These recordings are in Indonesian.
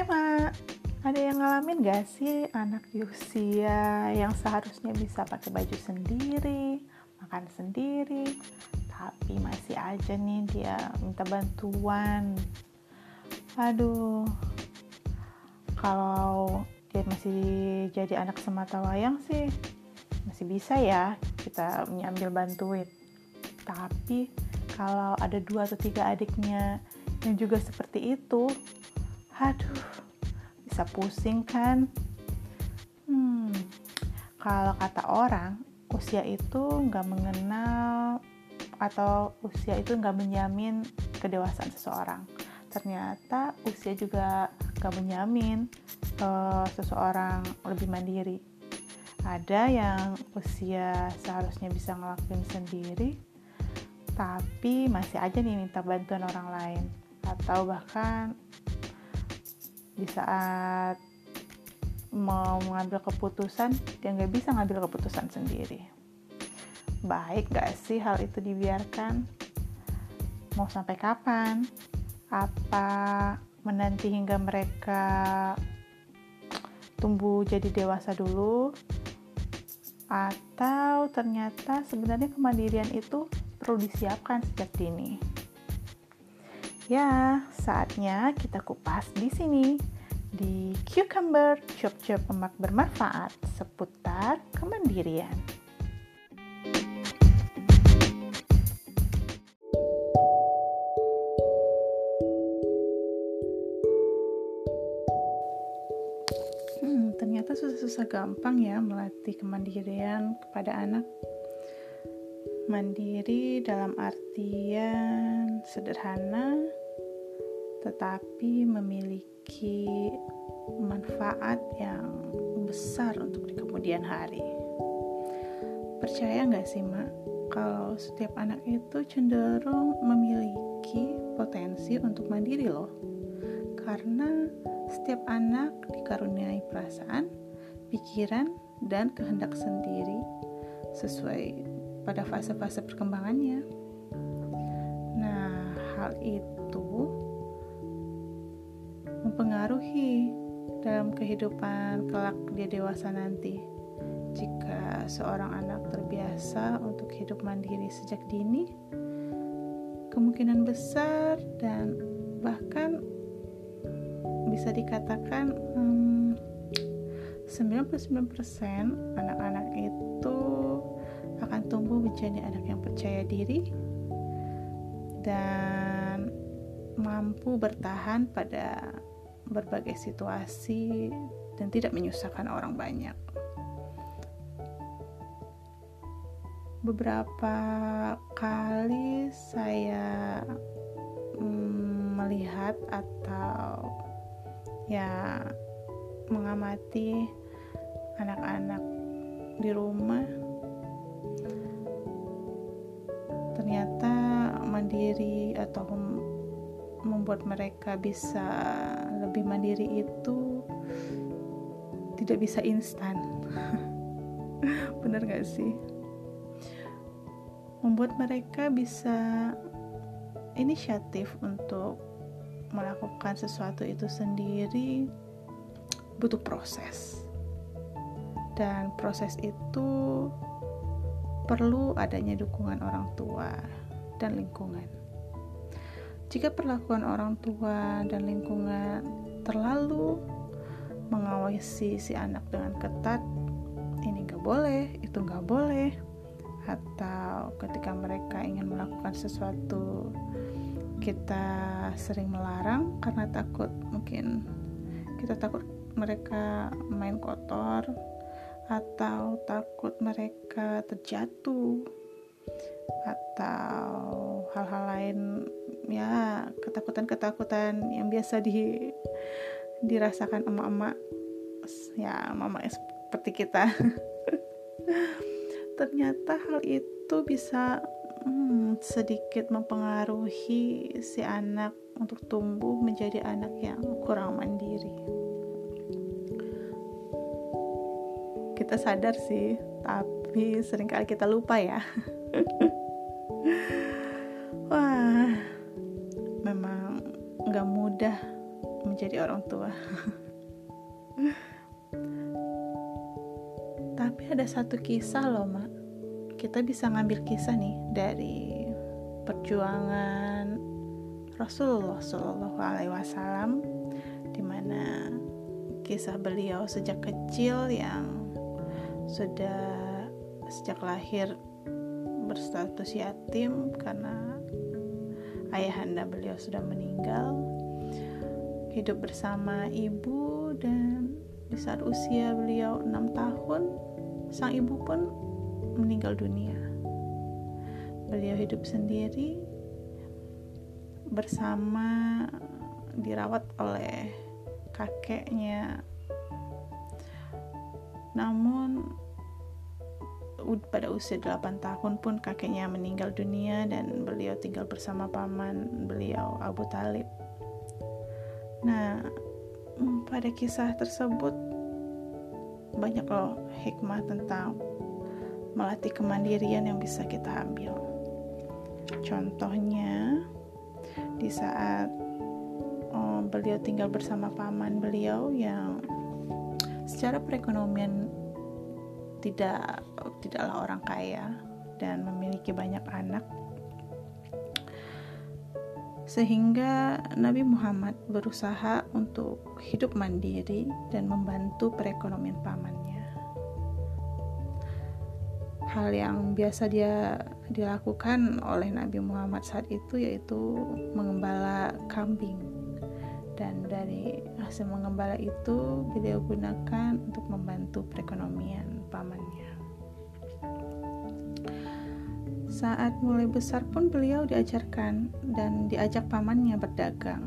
Hai ada yang ngalamin gak sih anak di usia yang seharusnya bisa pakai baju sendiri, makan sendiri, tapi masih aja nih dia minta bantuan. Aduh, kalau dia masih jadi anak semata wayang sih masih bisa ya kita mengambil bantuin. Tapi kalau ada dua atau tiga adiknya yang juga seperti itu, aduh bisa pusing kan? Hmm kalau kata orang usia itu nggak mengenal atau usia itu nggak menjamin kedewasaan seseorang. Ternyata usia juga nggak menjamin uh, seseorang lebih mandiri. Ada yang usia seharusnya bisa ngelakuin sendiri tapi masih aja nih minta bantuan orang lain atau bahkan di saat mau mengambil keputusan dia nggak bisa ngambil keputusan sendiri. Baik gak sih hal itu dibiarkan? Mau sampai kapan? Apa menanti hingga mereka tumbuh jadi dewasa dulu? Atau ternyata sebenarnya kemandirian itu perlu disiapkan sejak dini Ya, saatnya kita kupas di sini di Cucumber Cup-Cup Emak Bermanfaat seputar kemandirian. Hmm, ternyata susah-susah gampang ya melatih kemandirian kepada anak mandiri dalam artian sederhana tetapi memiliki manfaat yang besar untuk di kemudian hari. Percaya nggak sih, Mak, kalau setiap anak itu cenderung memiliki potensi untuk mandiri loh. Karena setiap anak dikaruniai perasaan, pikiran, dan kehendak sendiri sesuai pada fase-fase perkembangannya. Nah, hal itu mempengaruhi dalam kehidupan kelak dia dewasa nanti. Jika seorang anak terbiasa untuk hidup mandiri sejak dini, kemungkinan besar dan bahkan bisa dikatakan hmm, 99% anak-anak itu akan tumbuh menjadi anak yang percaya diri dan mampu bertahan pada berbagai situasi dan tidak menyusahkan orang banyak. Beberapa kali saya mm, melihat atau ya mengamati anak-anak di rumah ternyata mandiri atau membuat mereka bisa lebih mandiri itu tidak bisa instan. Bener gak sih? Membuat mereka bisa inisiatif untuk melakukan sesuatu itu sendiri butuh proses. Dan proses itu perlu adanya dukungan orang tua dan lingkungan jika perlakuan orang tua dan lingkungan terlalu mengawasi si anak dengan ketat, ini gak boleh, itu gak boleh, atau ketika mereka ingin melakukan sesuatu, kita sering melarang karena takut mungkin kita takut mereka main kotor atau takut mereka terjatuh atau hal-hal lain ya ketakutan-ketakutan yang biasa di dirasakan emak-emak ya mama seperti kita. Ternyata hal itu bisa hmm, sedikit mempengaruhi si anak untuk tumbuh menjadi anak yang kurang mandiri. Kita sadar sih tapi sering kali kita lupa ya wah memang nggak mudah menjadi orang tua. Tapi ada satu kisah loh mak. Kita bisa ngambil kisah nih dari perjuangan Rasulullah Shallallahu Alaihi Wasallam di mana kisah beliau sejak kecil yang sudah sejak lahir berstatus yatim karena ayahanda beliau sudah meninggal. Hidup bersama ibu dan di saat usia beliau enam tahun sang ibu pun meninggal dunia. Beliau hidup sendiri bersama dirawat oleh kakeknya. Namun pada usia 8 tahun pun kakeknya meninggal dunia dan beliau tinggal bersama paman beliau Abu Talib. Nah mm, pada kisah tersebut banyak loh hikmah tentang melatih kemandirian yang bisa kita ambil. Contohnya di saat beliau tinggal bersama paman beliau yang secara perekonomian tidak tidaklah orang kaya dan memiliki banyak anak sehingga Nabi Muhammad berusaha untuk hidup mandiri dan membantu perekonomian pamannya. Hal yang biasa dia dilakukan oleh Nabi Muhammad saat itu yaitu mengembala kambing dan dari hasil mengembala itu beliau gunakan untuk membantu perekonomian pamannya. Saat mulai besar pun beliau diajarkan dan diajak pamannya berdagang.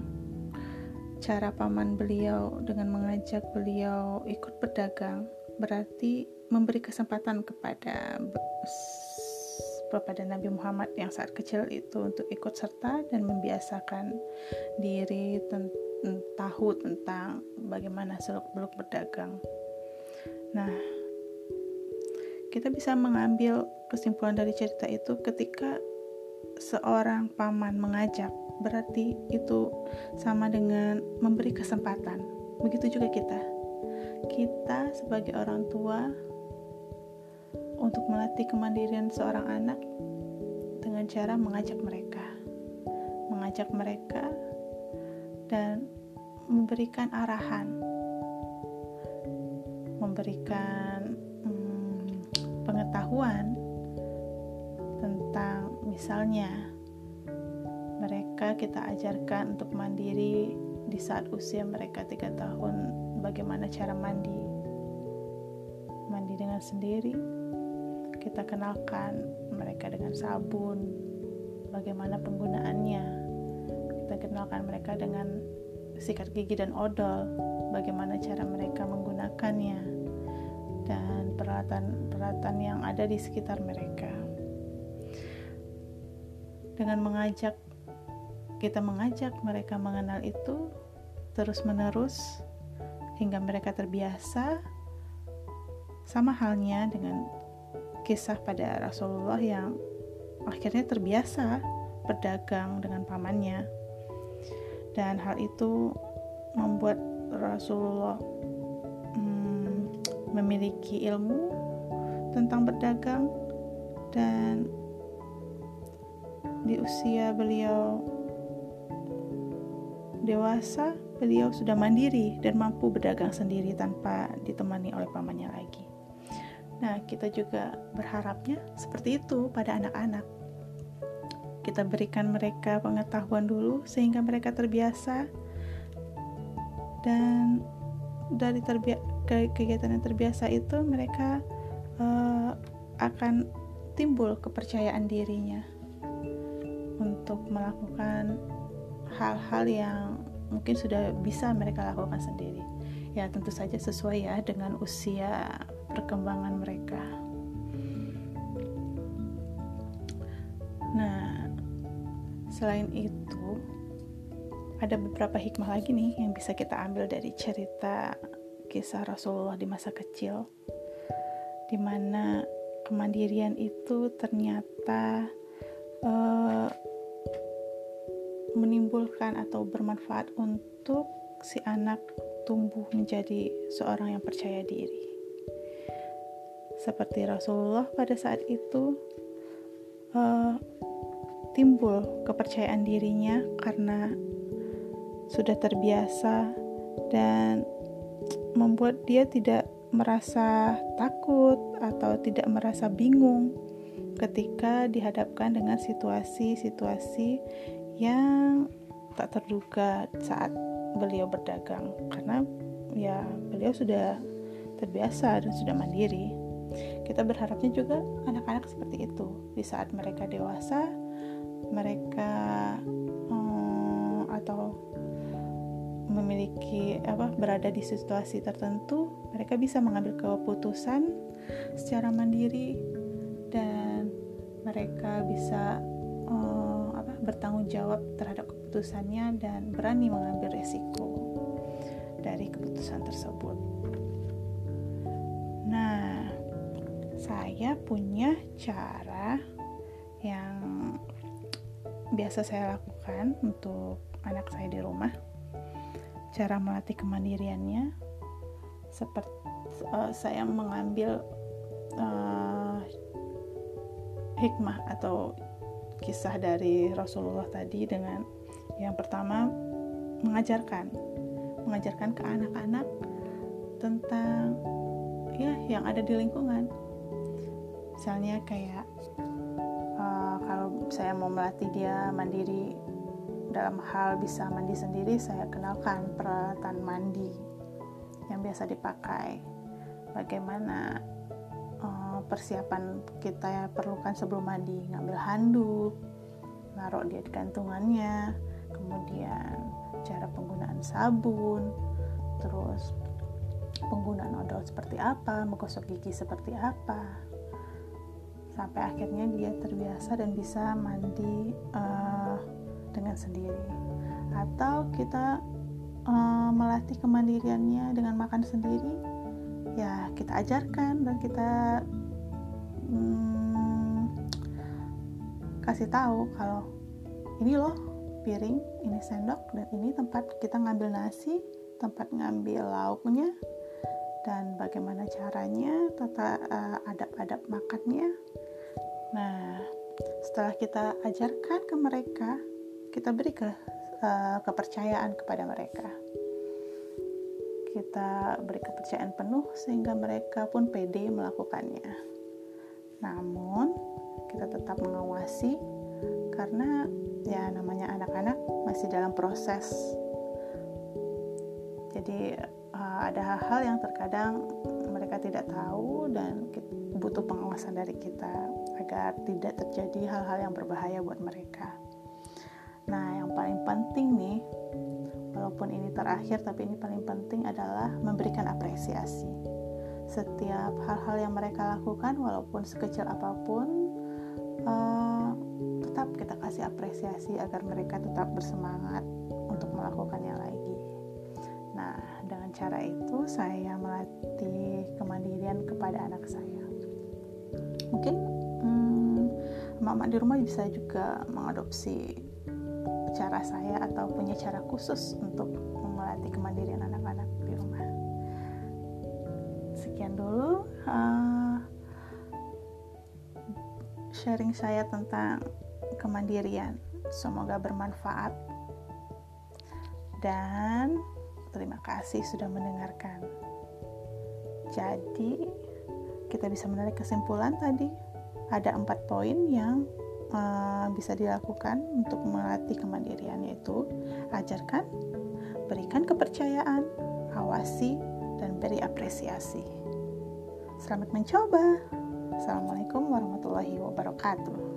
Cara paman beliau dengan mengajak beliau ikut berdagang berarti memberi kesempatan kepada kepada Nabi Muhammad yang saat kecil itu untuk ikut serta dan membiasakan diri tentang tahu tentang bagaimana seluk-beluk berdagang. Nah, kita bisa mengambil kesimpulan dari cerita itu ketika seorang paman mengajak, berarti itu sama dengan memberi kesempatan. Begitu juga kita. Kita sebagai orang tua untuk melatih kemandirian seorang anak dengan cara mengajak mereka. Mengajak mereka dan memberikan arahan, memberikan pengetahuan tentang misalnya mereka kita ajarkan untuk mandiri di saat usia mereka tiga tahun bagaimana cara mandi? Mandi dengan sendiri. Kita kenalkan mereka dengan sabun bagaimana penggunaannya. Kita kenalkan mereka dengan sikat gigi dan odol, bagaimana cara mereka menggunakannya, dan peralatan-peralatan yang ada di sekitar mereka. Dengan mengajak kita mengajak mereka mengenal itu terus-menerus hingga mereka terbiasa, sama halnya dengan kisah pada Rasulullah yang akhirnya terbiasa berdagang dengan pamannya dan hal itu membuat Rasulullah memiliki ilmu tentang berdagang dan di usia beliau dewasa beliau sudah mandiri dan mampu berdagang sendiri tanpa ditemani oleh pamannya lagi. Nah, kita juga berharapnya seperti itu pada anak-anak kita berikan mereka pengetahuan dulu sehingga mereka terbiasa dan dari terbi kegiatan yang terbiasa itu mereka uh, akan timbul kepercayaan dirinya untuk melakukan hal-hal yang mungkin sudah bisa mereka lakukan sendiri. Ya tentu saja sesuai ya dengan usia perkembangan mereka. Nah Selain itu, ada beberapa hikmah lagi nih yang bisa kita ambil dari cerita kisah Rasulullah di masa kecil. di mana kemandirian itu ternyata uh, menimbulkan atau bermanfaat untuk si anak tumbuh menjadi seorang yang percaya diri. Seperti Rasulullah pada saat itu uh, timbul kepercayaan dirinya karena sudah terbiasa dan membuat dia tidak merasa takut atau tidak merasa bingung ketika dihadapkan dengan situasi-situasi yang tak terduga saat beliau berdagang karena ya beliau sudah terbiasa dan sudah mandiri. Kita berharapnya juga anak-anak seperti itu di saat mereka dewasa, mereka memiliki apa berada di situasi tertentu, mereka bisa mengambil keputusan secara mandiri dan mereka bisa uh, apa bertanggung jawab terhadap keputusannya dan berani mengambil resiko dari keputusan tersebut. Nah, saya punya cara yang biasa saya lakukan untuk anak saya di rumah. Cara melatih kemandiriannya seperti uh, saya mengambil uh, hikmah atau kisah dari Rasulullah tadi dengan yang pertama, mengajarkan, mengajarkan ke anak-anak tentang ya yang ada di lingkungan. Misalnya kayak uh, kalau saya mau melatih dia mandiri dalam hal bisa mandi sendiri, saya kenalkan peralatan mandi yang biasa dipakai. Bagaimana uh, persiapan kita perlukan sebelum mandi, ngambil handuk, naruh dia di gantungannya, kemudian cara penggunaan sabun, terus penggunaan odol seperti apa, menggosok gigi seperti apa, sampai akhirnya dia terbiasa dan bisa mandi uh, dengan sendiri. Atau kita uh, melatih kemandiriannya dengan makan sendiri, ya kita ajarkan dan kita hmm, kasih tahu kalau ini loh piring, ini sendok, dan ini tempat kita ngambil nasi, tempat ngambil lauknya, dan bagaimana caranya, tata uh, adab-adab makannya. Nah, setelah kita ajarkan ke mereka, kita beri ke uh, kepercayaan kepada mereka. Kita beri kepercayaan penuh sehingga mereka pun pede melakukannya. Namun, kita tetap mengawasi karena ya namanya anak-anak masih dalam proses jadi uh, ada hal-hal yang terkadang mereka tidak tahu dan butuh pengawasan dari kita agar tidak terjadi hal-hal yang berbahaya buat mereka nah yang paling penting nih walaupun ini terakhir tapi ini paling penting adalah memberikan apresiasi setiap hal-hal yang mereka lakukan walaupun sekecil apa pun uh, tetap kita kasih apresiasi agar mereka tetap bersemangat untuk melakukannya lagi. Nah, dengan cara itu saya melatih kemandirian kepada anak saya. Mungkin hmm, mama di rumah bisa juga mengadopsi cara saya atau punya cara khusus untuk melatih kemandirian anak-anak di rumah. Sekian dulu uh, sharing saya tentang kemandirian. Semoga bermanfaat. Dan terima kasih sudah mendengarkan. Jadi, kita bisa menarik kesimpulan tadi. Ada empat poin yang uh, bisa dilakukan untuk melatih kemandirian yaitu ajarkan, berikan kepercayaan, awasi, dan beri apresiasi. Selamat mencoba. Assalamualaikum warahmatullahi wabarakatuh.